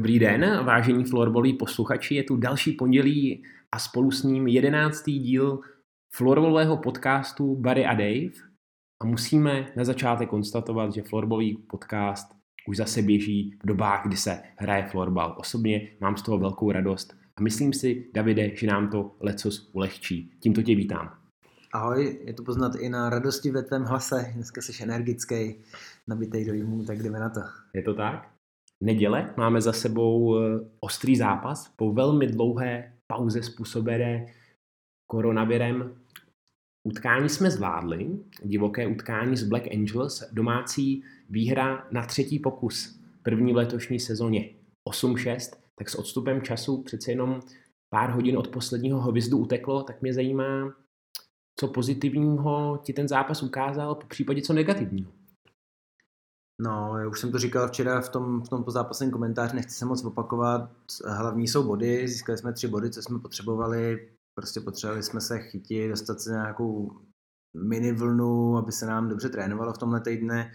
Dobrý den, vážení florboloví posluchači, je tu další pondělí a spolu s ním jedenáctý díl florbolového podcastu Barry a Dave. A musíme na začátek konstatovat, že florbolový podcast už zase běží v dobách, kdy se hraje florbal. Osobně mám z toho velkou radost a myslím si, Davide, že nám to lecos ulehčí. Tímto tě vítám. Ahoj, je to poznat i na radosti ve tvém hlase. Dneska jsi energický, nabitej do jímu, tak jdeme na to. Je to tak? Neděle. Máme za sebou eh, ostrý zápas po velmi dlouhé pauze způsobené koronavirem. Utkání jsme zvládli, divoké utkání z Black Angels, domácí výhra na třetí pokus, první v letošní sezóně 8-6, tak s odstupem času přece jenom pár hodin od posledního hvězdu uteklo, tak mě zajímá, co pozitivního ti ten zápas ukázal, po případě co negativního. No, já už jsem to říkal včera v tom, v tom pozápasném komentáři, nechci se moc opakovat. Hlavní jsou body, získali jsme tři body, co jsme potřebovali. Prostě potřebovali jsme se chytit, dostat se nějakou mini vlnu, aby se nám dobře trénovalo v tomhle týdne.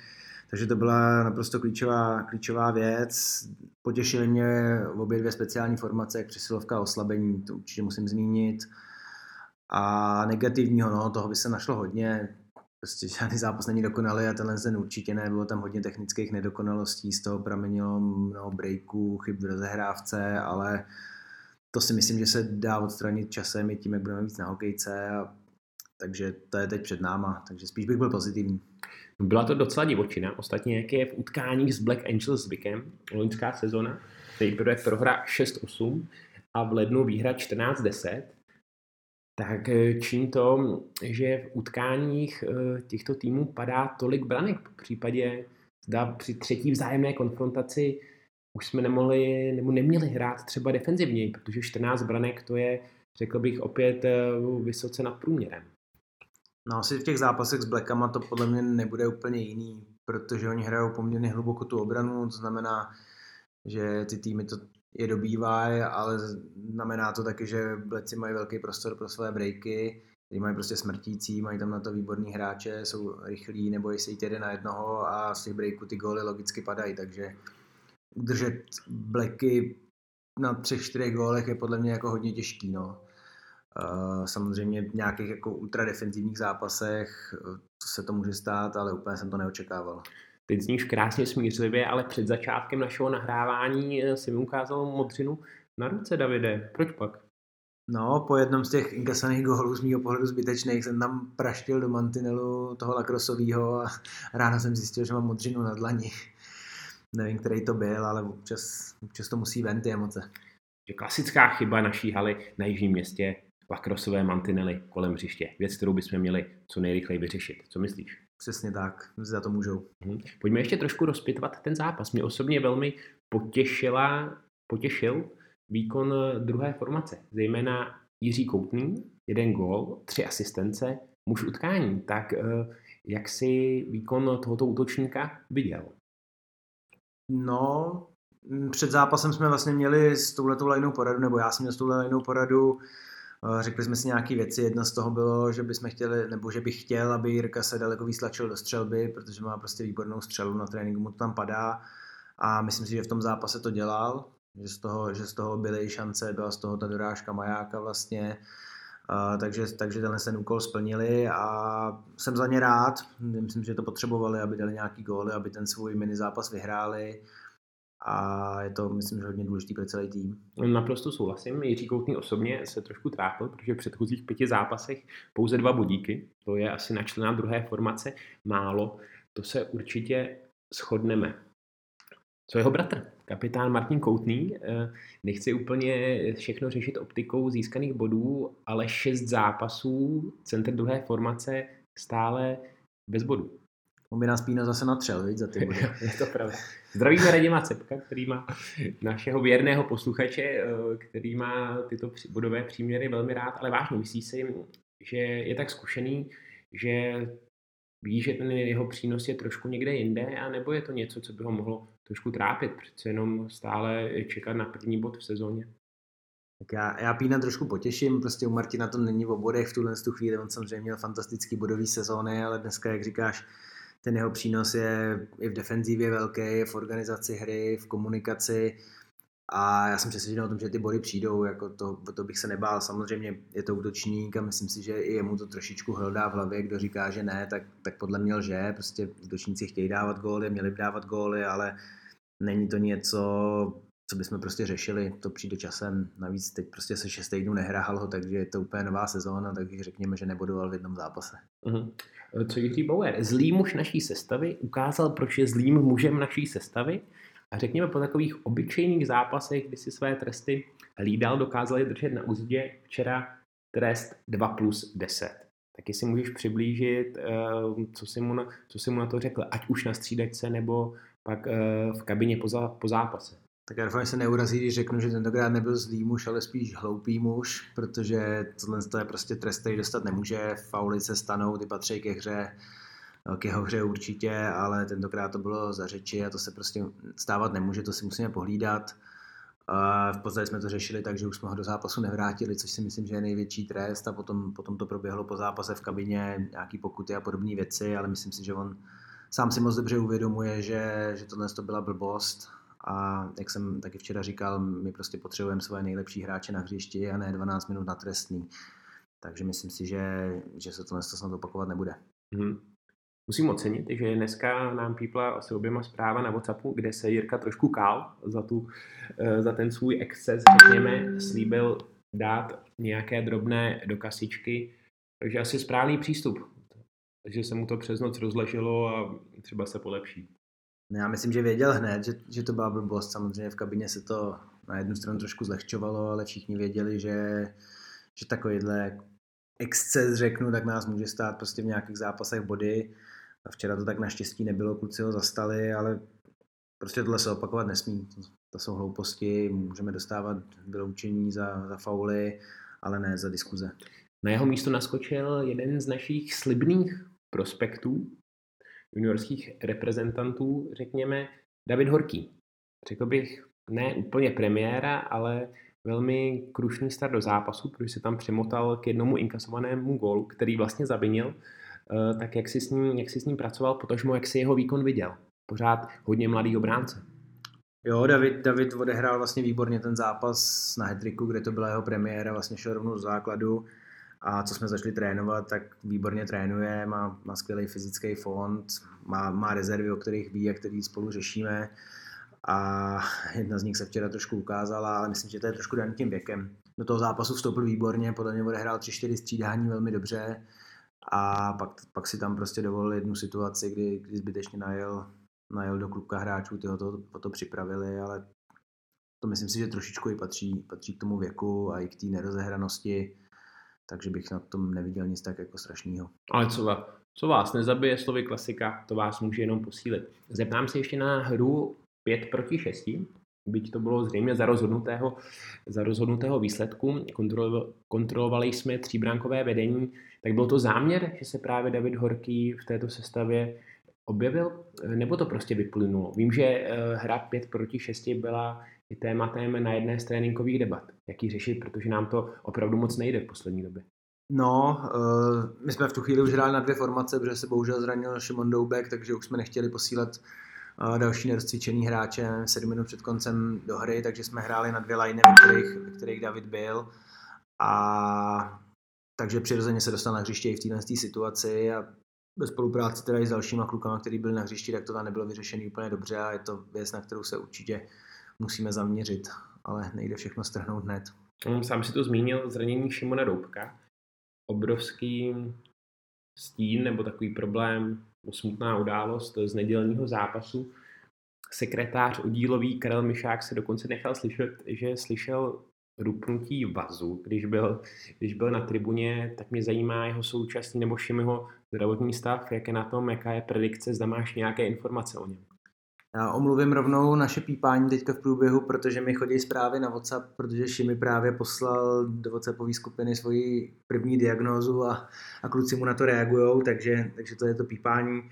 Takže to byla naprosto klíčová, klíčová věc. Potěšily mě obě dvě speciální formace, jak přesilovka a oslabení, to určitě musím zmínit. A negativního, no, toho by se našlo hodně prostě žádný zápas není dokonalý a tenhle ten určitě ne, bylo tam hodně technických nedokonalostí, z toho pramenilo mnoho breaků, chyb v rozehrávce, ale to si myslím, že se dá odstranit časem i tím, jak budeme víc na hokejce, a, takže to je teď před náma, takže spíš bych byl pozitivní. Byla to docela divočina, ostatně jak je v utkáních s Black Angels zvykem, loňská sezona, nejprve prohra 6-8 a v lednu výhra 14-10, tak eh, činí to, že v utkáních eh, těchto týmů padá tolik branek. V případě, zda při třetí vzájemné konfrontaci už jsme nemohli, nebo neměli hrát třeba defenzivněji, protože 14 branek to je, řekl bych, opět eh, vysoce nad průměrem. No asi v těch zápasech s Blackama to podle mě nebude úplně jiný, protože oni hrajou poměrně hluboko tu obranu, to znamená, že ty týmy to je dobývají, ale znamená to taky, že bleci mají velký prostor pro své breaky, který mají prostě smrtící, mají tam na to výborní hráče, jsou rychlí, nebo se jít jeden na jednoho a z těch breaků ty góly logicky padají, takže udržet bleky na třech, čtyřech gólech je podle mě jako hodně těžký, no. Uh, samozřejmě v nějakých jako ultradefenzivních zápasech to se to může stát, ale úplně jsem to neočekával. Teď zníš krásně smířlivě, ale před začátkem našeho nahrávání eh, si mi ukázal modřinu na ruce, Davide. Proč pak? No, po jednom z těch inkasaných gólů z mého pohledu zbytečných jsem tam praštil do mantinelu toho lakrosového a ráno jsem zjistil, že mám modřinu na dlani. Nevím, který to byl, ale občas, občas to musí ven ty emoce. Klasická chyba naší haly na jižním městě, lakrosové mantinely kolem hřiště. Věc, kterou bychom měli co nejrychleji vyřešit. Co myslíš? Přesně tak, za to můžou. Mhm. Pojďme ještě trošku rozpitvat ten zápas. Mě osobně velmi potěšila, potěšil výkon druhé formace, zejména Jiří Koutný, jeden gól, tři asistence, muž utkání. Tak eh, jak si výkon tohoto útočníka viděl? No, před zápasem jsme vlastně měli s touhletou lajnou poradu, nebo já jsem měl s touhle lajnou poradu Eh, řekli jsme si nějaké věci, jedna z toho bylo, že bychom chtěli, nebo že bych chtěl, aby Jirka se daleko víc do střelby, protože má prostě výbornou střelu, na tréninku mu to tam padá. A myslím si, že v tom zápase to dělal, že z toho, že z toho byly šance, byla z toho ta dorážka majáka vlastně, Uh, takže, takže tenhle ten úkol splnili a jsem za ně rád. Myslím, že to potřebovali, aby dali nějaký góly, aby ten svůj mini zápas vyhráli a je to, myslím, že hodně důležitý pro celý tým. Naprosto souhlasím. Jiří Koutný osobně se trošku trápil, protože v předchozích pěti zápasech pouze dva bodíky, to je asi na člena druhé formace málo, to se určitě shodneme. Co jeho bratr, kapitán Martin Koutný, eh, nechci úplně všechno řešit optikou získaných bodů, ale šest zápasů, centr druhé formace stále bez bodů. On by nás Pína zase natřel, víc, za ty body. je to pravda. Zdravíme Radima Cepka, který má našeho věrného posluchače, eh, který má tyto bodové příměry velmi rád, ale vážně myslí si, že je tak zkušený, že ví, že ten jeho přínos je trošku někde jinde, a nebo je to něco, co by ho mohlo trošku trápit, přece jenom stále čekat na první bod v sezóně? Tak já, já Pína trošku potěším, prostě u Martina to není v bodech v tuhle chvíli, on samozřejmě měl fantastický bodový sezóny, ale dneska, jak říkáš, ten jeho přínos je i v defenzivě velký, v organizaci hry, v komunikaci. A já jsem přesvědčen o tom, že ty body přijdou, jako to, to bych se nebál. Samozřejmě je to útočník a myslím si, že i jemu to trošičku hledá v hlavě, kdo říká, že ne, tak, tak podle mě lže. Prostě útočníci chtějí dávat góly, měli by dávat góly, ale není to něco, co bychom prostě řešili, to přijde časem. Navíc teď prostě se šest týdnů nehrál, takže je to úplně nová sezóna, takže řekněme, že nebudoval v jednom zápase. Uh-huh. Co Jiří Bauer? Zlý muž naší sestavy ukázal, proč je zlým mužem naší sestavy a řekněme po takových obyčejných zápasech, kdy si své tresty hlídal, dokázali držet na úzdě včera trest 2 plus 10. Taky si můžeš přiblížit, eh, co si mu na, co si mu na to řekl, ať už na střídačce nebo pak eh, v kabině po zápase. Tak já doufám, že se neurazí, když řeknu, že tentokrát nebyl zlý muž, ale spíš hloupý muž, protože tohle je prostě trest, který dostat nemůže, fauly se stanou, ty patří ke hře, k jeho hře určitě, ale tentokrát to bylo za řeči a to se prostě stávat nemůže, to si musíme pohlídat. A v podstatě jsme to řešili tak, že už jsme ho do zápasu nevrátili, což si myslím, že je největší trest. A potom, potom to proběhlo po zápase v kabině, nějaký pokuty a podobné věci, ale myslím si, že on sám si moc dobře uvědomuje, že, že tohle to byla blbost a jak jsem taky včera říkal, my prostě potřebujeme svoje nejlepší hráče na hřišti a ne 12 minut na trestný. Takže myslím si, že, že se to snad opakovat nebude. Hmm. Musím ocenit, že dneska nám pípla asi oběma zpráva na Whatsappu, kde se Jirka trošku kál za, tu, eh, za ten svůj exces, řekněme, slíbil dát nějaké drobné dokasičky, takže asi správný přístup. Takže se mu to přes noc rozleželo a třeba se polepší. No já myslím, že věděl hned, že, že to byla blbost. Samozřejmě v kabině se to na jednu stranu trošku zlehčovalo, ale všichni věděli, že, že takovýhle exces, řeknu, tak nás může stát prostě v nějakých zápasech body. A včera to tak naštěstí nebylo, kluci ho zastali, ale prostě tohle se opakovat nesmí. To jsou hlouposti, můžeme dostávat vyloučení za, za fauly, ale ne za diskuze. Na jeho místo naskočil jeden z našich slibných prospektů, juniorských reprezentantů, řekněme, David Horký. Řekl bych, ne úplně premiéra, ale velmi krušný start do zápasu, protože se tam přemotal k jednomu inkasovanému gólu, který vlastně zavinil. Eh, tak jak jsi s ním, jak jsi s ním pracoval, potažmo jak jsi jeho výkon viděl? Pořád hodně mladý obránce. Jo, David, David odehrál vlastně výborně ten zápas na Hedriku, kde to byla jeho premiéra, vlastně šel rovnou z základu a co jsme začali trénovat, tak výborně trénuje, má, má skvělý fyzický fond, má, má rezervy, o kterých ví a který spolu řešíme. A jedna z nich se včera trošku ukázala, ale myslím, že to je trošku daný tím věkem. Do toho zápasu vstoupil výborně, podle mě odehrál 3-4 střídání velmi dobře. A pak, pak si tam prostě dovolil jednu situaci, kdy, kdy zbytečně najel, najel do klubka hráčů, ty ho to, o to připravili, ale to myslím si, že trošičku i patří, patří k tomu věku a i k té nerozehranosti takže bych na tom neviděl nic tak jako strašného. Ale co, co vás nezabije slovy klasika, to vás může jenom posílit. Zeptám se ještě na hru 5 proti 6, byť to bylo zřejmě za rozhodnutého, za rozhodnutého výsledku, kontrolovali jsme tříbránkové vedení, tak byl to záměr, že se právě David Horký v této sestavě objevil, nebo to prostě vyplynulo? Vím, že eh, hra 5 proti 6 byla i tématem na jedné z tréninkových debat. Jak ji řešit, protože nám to opravdu moc nejde v poslední době. No, uh, my jsme v tu chvíli už hráli na dvě formace, protože se bohužel zranil Šimon Doubek, takže už jsme nechtěli posílat uh, další nerozcvičený hráče sedm minut před koncem do hry, takže jsme hráli na dvě liney, ve kterých, ve kterých David byl. A takže přirozeně se dostal na hřiště i v této situaci a ve spolupráci teda i s dalšíma klukama, který byl na hřišti, tak to tam nebylo vyřešené úplně dobře a je to věc, na kterou se určitě musíme zaměřit, ale nejde všechno strhnout hned. Mm, sám si to zmínil, zranění Šimona Doubka. Obrovský stín nebo takový problém, smutná událost z nedělního zápasu. Sekretář oddílový Karel Mišák se dokonce nechal slyšet, že slyšel rupnutí vazu, když byl, když byl na tribuně, tak mě zajímá jeho současný nebo Šimiho zdravotní stav, jak je na tom, jaká je predikce, zda máš nějaké informace o něm. Já omluvím rovnou naše pípání teďka v průběhu, protože mi chodí zprávy na WhatsApp, protože Šimi právě poslal do WhatsAppové skupiny svoji první diagnózu a, a kluci mu na to reagují, takže, takže to je to pípání.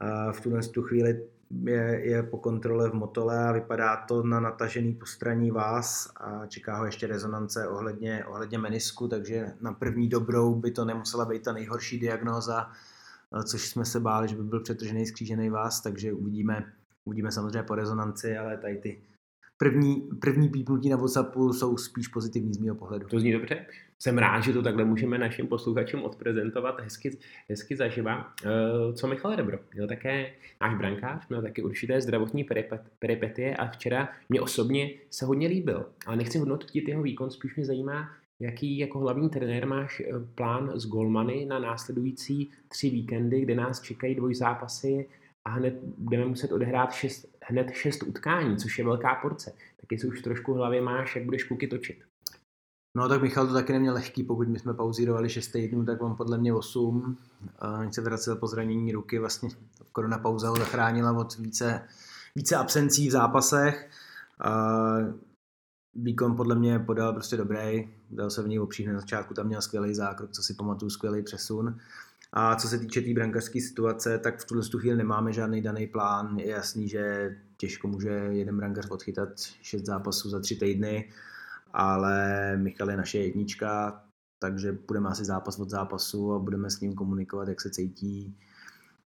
A v tuhle tu chvíli je, je po kontrole v motole a vypadá to na natažený postraní vás a čeká ho ještě rezonance ohledně, ohledně menisku, takže na první dobrou by to nemusela být ta nejhorší diagnóza, což jsme se báli, že by byl přetržený skřížený vás, takže uvidíme, Uvidíme samozřejmě po rezonanci, ale tady ty první, první pípnutí na WhatsAppu jsou spíš pozitivní z mého pohledu. To zní dobře. Jsem rád, že to takhle můžeme našim posluchačům odprezentovat hezky, hezky zaživa. Eh, co Michal Rebro? Měl také náš brankář, měl také určité zdravotní peripetie a včera mě osobně se hodně líbil. Ale nechci hodnotit jeho výkon, spíš mě zajímá, jaký jako hlavní trenér máš eh, plán z Golmany na následující tři víkendy, kde nás čekají dvojzápasy a hned budeme muset odehrát šest, hned šest utkání, což je velká porce. Tak jestli už trošku v hlavě máš, jak budeš kluky točit. No tak Michal to taky neměl lehký, pokud my jsme pauzírovali 6 týdnů, tak on podle mě 8. Když se vracel po zranění ruky, vlastně korona pauza ho zachránila od více, více absencí v zápasech. Výkon podle mě podal prostě dobrý, dal se v něj opřít na začátku, tam měl skvělý zákrok, co si pamatuju, skvělý přesun. A co se týče té tý brankařské situace, tak v tuhle chvíli nemáme žádný daný plán. Je jasný, že těžko může jeden brankař odchytat šest zápasů za tři týdny, ale Michal je naše jednička, takže budeme asi zápas od zápasu a budeme s ním komunikovat, jak se cítí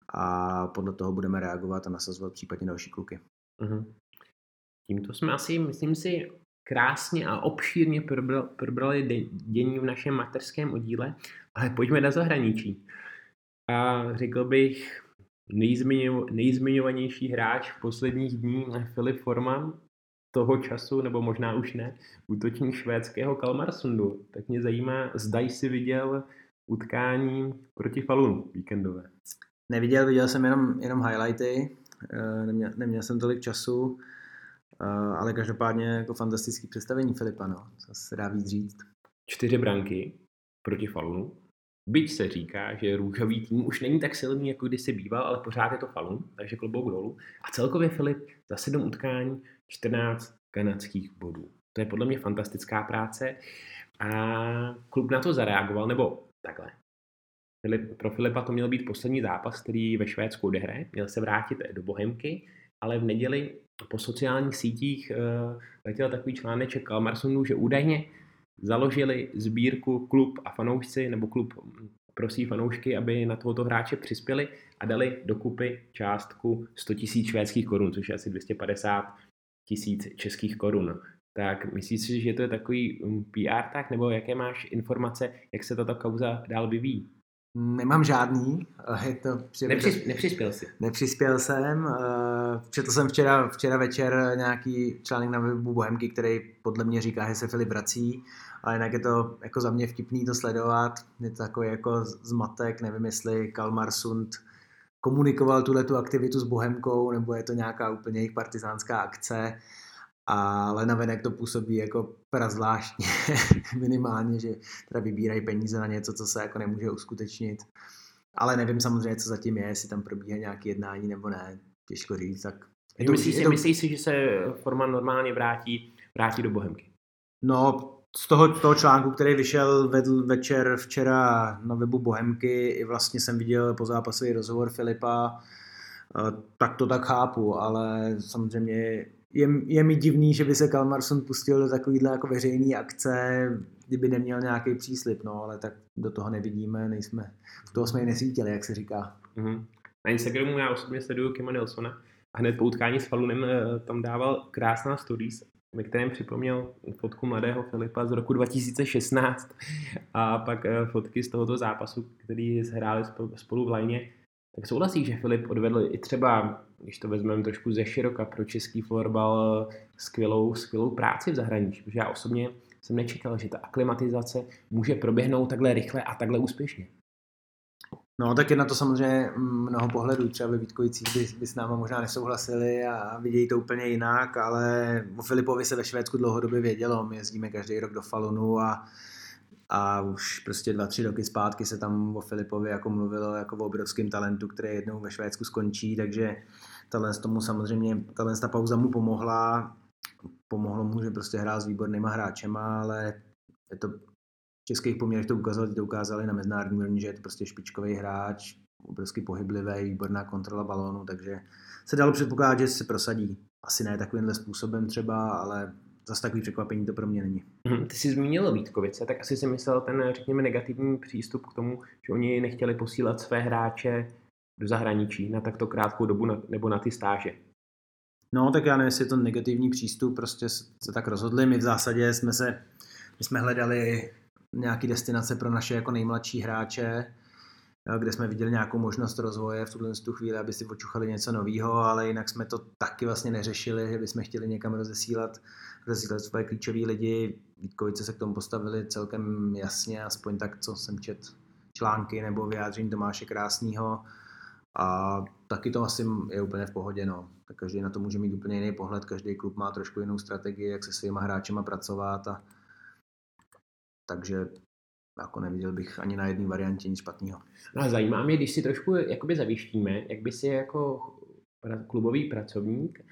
a podle toho budeme reagovat a nasazovat případně další kluky. Mm-hmm. Tímto jsme asi, myslím si, krásně a obšírně probrali dění v našem mateřském oddíle, ale pojďme na zahraničí. A řekl bych, nejzmiňovanější hráč v posledních dní Filip Forman toho času, nebo možná už ne, útočník švédského Kalmarsundu. Tak mě zajímá, zda jsi viděl utkání proti Falunu víkendové. Neviděl, viděl jsem jenom, jenom highlighty, eh, neměl, neměl jsem tolik času, eh, ale každopádně jako fantastický představení Filipa, no, co se dá víc říct. Čtyři branky proti Falunu, Byť se říká, že růžový tým už není tak silný, jako kdysi býval, ale pořád je to Falun, takže klobouk dolů. A celkově Filip za sedm utkání 14 kanadských bodů. To je podle mě fantastická práce a klub na to zareagoval, nebo takhle. Filip, pro Filipa to měl být poslední zápas, který ve Švédsku odehraje. Měl se vrátit do Bohemky, ale v neděli po sociálních sítích uh, letěl takový článeček Kalmarsonu, že údajně založili sbírku klub a fanoušci, nebo klub prosí fanoušky, aby na tohoto hráče přispěli a dali dokupy částku 100 000 švédských korun, což je asi 250 tisíc českých korun. Tak myslíš si, že to je takový um, PR tak, nebo jaké máš informace, jak se tato kauza dál vyvíjí? Nemám žádný. Je to Nepřis, nepřispěl jsi? Nepřispěl jsem. Eh, četl jsem včera, včera večer nějaký článek na webu Bohemky, který podle mě říká, že se Filip vrací, ale jinak je to jako za mě vtipný to sledovat. Je to takový jako zmatek, nevím jestli Kalmar Sund komunikoval tuhle tu aktivitu s Bohemkou, nebo je to nějaká úplně jejich partizánská akce ale navenek to působí jako prazvláštně minimálně, že teda vybírají peníze na něco, co se jako nemůže uskutečnit. Ale nevím samozřejmě, co zatím je, jestli tam probíhá nějaké jednání nebo ne, těžko říct. Tak je to, myslíš, si, to... myslíš si, že se forma normálně vrátí, vrátí do Bohemky? No, z toho, toho článku, který vyšel vedl večer včera na webu Bohemky, i vlastně jsem viděl po zápasový rozhovor Filipa, eh, tak to tak chápu, ale samozřejmě je, je mi divný, že by se Kalmarson pustil do takovýhle jako veřejný akce, kdyby neměl nějaký příslip, no, ale tak do toho nevidíme, nejsme, v toho jsme ji nesvítili, jak se říká. Mm-hmm. Na Instagramu já osobně sleduju Kima Nelsona a hned po utkání s Falunem eh, tam dával krásná stories, ve kterém připomněl fotku mladého Filipa z roku 2016 a pak eh, fotky z tohoto zápasu, který hráli spolu v lajně. Tak souhlasí, že Filip odvedl i třeba když to vezmeme trošku ze široka pro český florbal, skvělou, skvělou práci v zahraničí, protože já osobně jsem nečekal, že ta aklimatizace může proběhnout takhle rychle a takhle úspěšně. No, tak je na to samozřejmě mnoho pohledů. Třeba ve Vítkovicích by, by s náma možná nesouhlasili a vidějí to úplně jinak, ale o Filipovi se ve Švédsku dlouhodobě vědělo. My jezdíme každý rok do Falunu a, a už prostě dva, tři roky zpátky se tam o Filipovi jako mluvilo jako o obrovském talentu, který jednou ve Švédsku skončí, takže Tahle tomu samozřejmě, tahle ta pauza mu pomohla, pomohlo mu, že prostě hrál s výbornýma hráčema, ale je to v českých poměrech to ukázali, to ukázali na mezinárodní úrovni, že je to prostě špičkový hráč, obrovský pohyblivý, výborná kontrola balónu, takže se dalo předpokládat, že se prosadí. Asi ne takovýmhle způsobem třeba, ale zase takový překvapení to pro mě není. Mhm, ty jsi zmínil Vítkovice, tak asi si myslel ten, řekněme, negativní přístup k tomu, že oni nechtěli posílat své hráče do zahraničí na takto krátkou dobu na, nebo na ty stáže? No, tak já nevím, jestli je to negativní přístup, prostě se tak rozhodli. My v zásadě jsme se, my jsme hledali nějaký destinace pro naše jako nejmladší hráče, kde jsme viděli nějakou možnost rozvoje v tuhle tu chvíli, aby si počuchali něco nového, ale jinak jsme to taky vlastně neřešili, že bychom chtěli někam rozesílat, rozesílat svoje klíčové lidi. Vítkovice se k tomu postavili celkem jasně, aspoň tak, co jsem čet články nebo vyjádření Tomáše Krásného. A taky to asi je úplně v pohodě. No. Tak každý na to může mít úplně jiný pohled, každý klub má trošku jinou strategii, jak se svýma hráčema pracovat. A... Takže jako neviděl bych ani na jedné variantě nic špatného. No a zajímá mě, když si trošku jakoby zavištíme, jak by si jako klubový pracovník,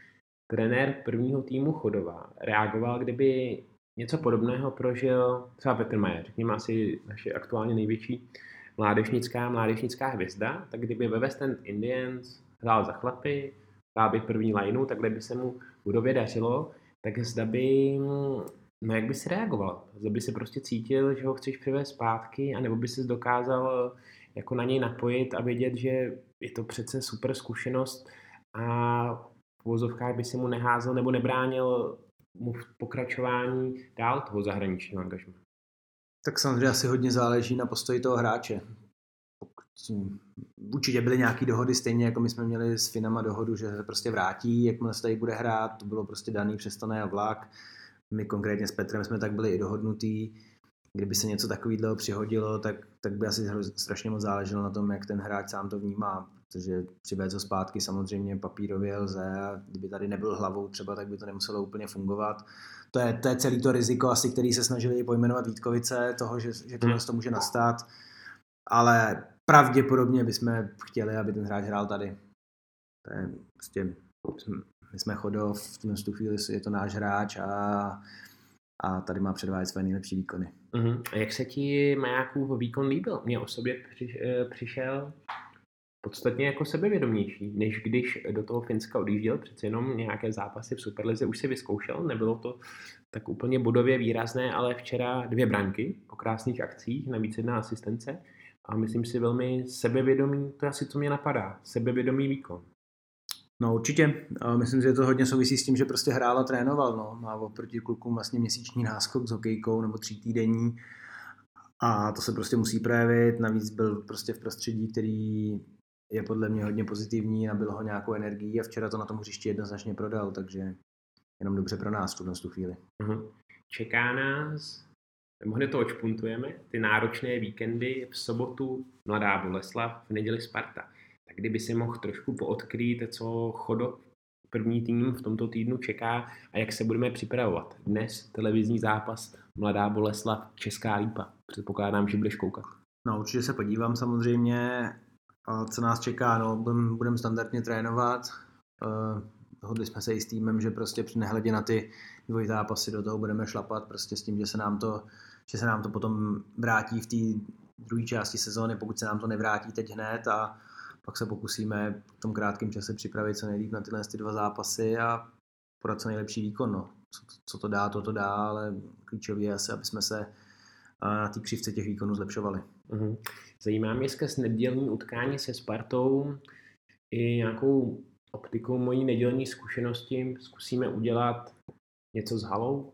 trenér prvního týmu Chodova reagoval, kdyby něco podobného prožil třeba Petr Majer, řekněme asi naše aktuálně největší mládežnická, mládežnická hvězda, tak kdyby ve West End Indians hrál za chlapy, hrál by první lineu, takhle by se mu budově dařilo, tak zda by No jak by si reagoval? Zda by si prostě cítil, že ho chceš přivést zpátky, anebo by si dokázal jako na něj napojit a vědět, že je to přece super zkušenost a v vozovkách by si mu neházel nebo nebránil mu v pokračování dál toho zahraničního angažma. Tak samozřejmě asi hodně záleží na postoji toho hráče. Určitě byly nějaké dohody, stejně jako my jsme měli s Finama dohodu, že se prostě vrátí, jakmile se tady bude hrát, to bylo prostě daný přes to vlak. My konkrétně s Petrem jsme tak byli i dohodnutí, kdyby se něco takového přihodilo, tak, tak by asi strašně moc záleželo na tom, jak ten hráč sám to vnímá, protože přivést ho zpátky samozřejmě papírově lze a kdyby tady nebyl hlavou třeba, tak by to nemuselo úplně fungovat. To je, to je celý to riziko asi, který se snažili pojmenovat Vítkovice, toho, že, že tohle to může nastat, ale pravděpodobně bychom chtěli, aby ten hráč hrál tady. To je prostě my jsme Chodov, v tu chvíli je to náš hráč a, a tady má předvádět své nejlepší výkony. Uh-huh. A jak se ti Majákův výkon líbil? Mně o sobě při, eh, přišel podstatně jako sebevědomější, než když do toho Finska odjížděl, přece jenom nějaké zápasy v Superlize už si vyzkoušel, nebylo to tak úplně bodově výrazné, ale včera dvě branky po krásných akcích, navíc jedna asistence a myslím si velmi sebevědomý, to asi co mě napadá, sebevědomý výkon. No určitě. Myslím, že to hodně souvisí s tím, že prostě hrál a trénoval. No. Má oproti klukům vlastně měsíční náskok s hokejkou nebo tří týdenní. A to se prostě musí projevit. Navíc byl prostě v prostředí, který je podle mě hodně pozitivní, a bylo ho nějakou energií a včera to na tom hřišti jednoznačně prodal, takže jenom dobře pro nás v tu chvíli. Uh-huh. Čeká nás, nebo hned to očpuntujeme, ty náročné víkendy v sobotu Mladá Boleslav, v neděli Sparta tak kdyby si mohl trošku poodkrýt, co chodo první tým v tomto týdnu čeká a jak se budeme připravovat. Dnes televizní zápas Mladá Boleslav, Česká lípa. Předpokládám, že budeš koukat. No určitě se podívám samozřejmě, co nás čeká. No, budeme budem standardně trénovat. Eh, dohodli jsme se i s týmem, že prostě při nehledě na ty dvoj zápasy do toho budeme šlapat prostě s tím, že se nám to, že se nám to potom vrátí v té druhé části sezóny, pokud se nám to nevrátí teď hned a pak se pokusíme v tom krátkém čase připravit co nejlíp na tyhle ty dva zápasy a podat co nejlepší výkon. No. Co, co to dá, to to dá, ale klíčový je asi, aby jsme se na té křivce těch výkonů zlepšovali. Uh-huh. Zajímá mě skrz nedělní utkání se Spartou i nějakou optikou mojí nedělní zkušenosti zkusíme udělat něco s halou.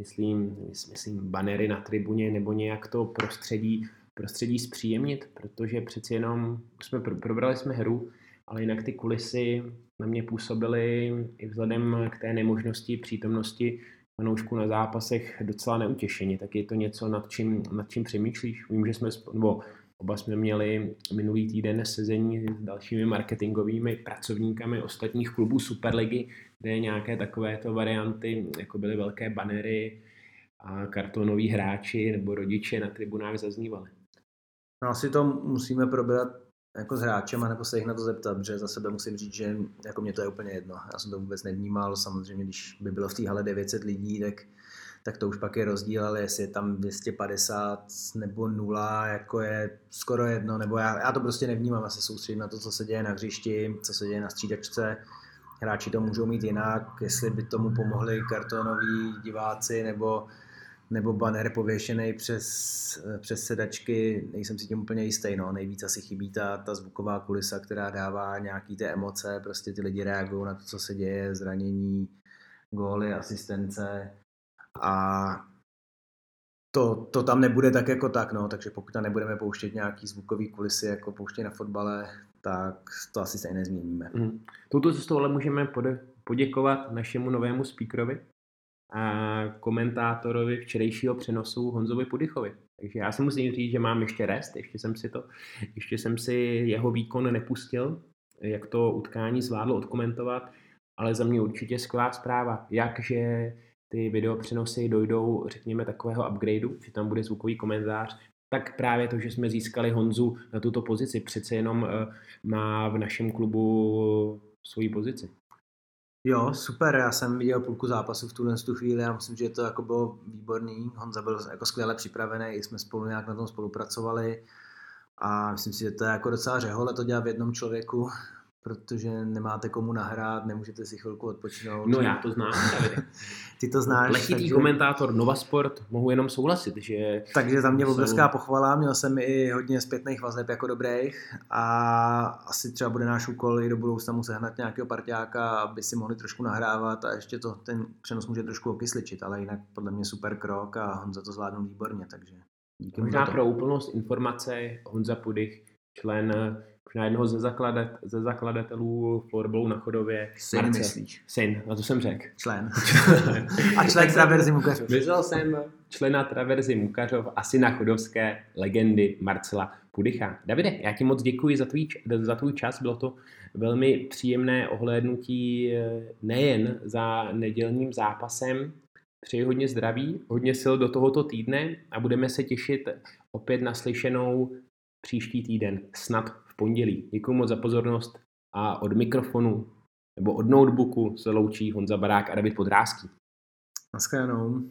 Myslím, myslím banery na tribuně nebo nějak to prostředí prostředí zpříjemnit, protože přeci jenom jsme probrali jsme hru, ale jinak ty kulisy na mě působily i vzhledem k té nemožnosti přítomnosti fanoušků na zápasech docela neutěšeně. Tak je to něco, nad čím, nad čím přemýšlíš? Vím, že jsme, nebo oba jsme měli minulý týden sezení s dalšími marketingovými pracovníkami ostatních klubů Superligy, kde nějaké takovéto varianty, jako byly velké banery a kartonoví hráči nebo rodiče na tribunách zaznívaly. No asi to musíme probrat jako s hráčem, nebo se jich na to zeptat, protože za sebe musím říct, že jako mě to je úplně jedno. Já jsem to vůbec nevnímal, samozřejmě, když by bylo v té hale 900 lidí, tak, tak to už pak je rozdíl, ale jestli je tam 250 nebo nula, jako je skoro jedno, nebo já, já to prostě nevnímám, já se soustředím na to, co se děje na hřišti, co se děje na střídačce, hráči to můžou mít jinak, jestli by tomu pomohli kartonoví diváci, nebo nebo banner pověšený přes, přes sedačky, nejsem si tím úplně jistý, no. nejvíc asi chybí ta, ta zvuková kulisa, která dává nějaký ty emoce, prostě ty lidi reagují na to, co se děje, zranění, góly, asistence a to, to tam nebude tak jako tak, no, takže pokud tam nebudeme pouštět nějaký zvukový kulisy, jako pouštět na fotbale, tak to asi se nezměníme. Mm. Touto cestou ale můžeme poděkovat našemu novému speakerovi, komentátorovi včerejšího přenosu Honzovi Pudychovi. Takže já si musím říct, že mám ještě rest, ještě jsem si to, ještě jsem si jeho výkon nepustil, jak to utkání zvládlo odkomentovat, ale za mě určitě skvělá zpráva, jakže ty video přenosy dojdou, řekněme, takového upgradeu, že tam bude zvukový komentář, tak právě to, že jsme získali Honzu na tuto pozici, přece jenom uh, má v našem klubu svoji pozici. Jo, super, já jsem viděl půlku zápasu v tuhle tu chvíli a myslím, že to jako bylo výborný. Honza byl jako skvěle připravený, jsme spolu nějak na tom spolupracovali a myslím si, že to je jako docela řehole to dělat v jednom člověku, protože nemáte komu nahrát, nemůžete si chvilku odpočinout. No já to znám, Ty to znáš. Letitý takže... komentátor Nova Sport, mohu jenom souhlasit, že... Takže za mě jsou... obrovská pochvala, měl jsem i hodně zpětných vazeb jako dobrých a asi třeba bude náš úkol i do budoucna mu sehnat nějakého partiáka, aby si mohli trošku nahrávat a ještě to ten přenos může trošku okysličit, ale jinak podle mě super krok a Honza to zvládnul výborně, takže díky Možná pro úplnost informace Honza Pudych, člen možná jednoho ze, zakladat, ze zakladatelů florbalu na Chodově. Syn Marce. myslíš? Syn, na to jsem řekl. Člen. a člen Traverzy Mukařov. Myslel jsem člena Traverzy Mukařov asi na chodovské legendy Marcela Pudycha. Davide, já ti moc děkuji za tvůj, za tvůj čas, bylo to velmi příjemné ohlédnutí eh, nejen za nedělním zápasem, Přeji hodně zdraví, hodně sil do tohoto týdne a budeme se těšit opět na slyšenou příští týden, snad pondělí. Děkuji moc za pozornost a od mikrofonu nebo od notebooku se loučí Honza Barák a David Podrázký. Naschledanou.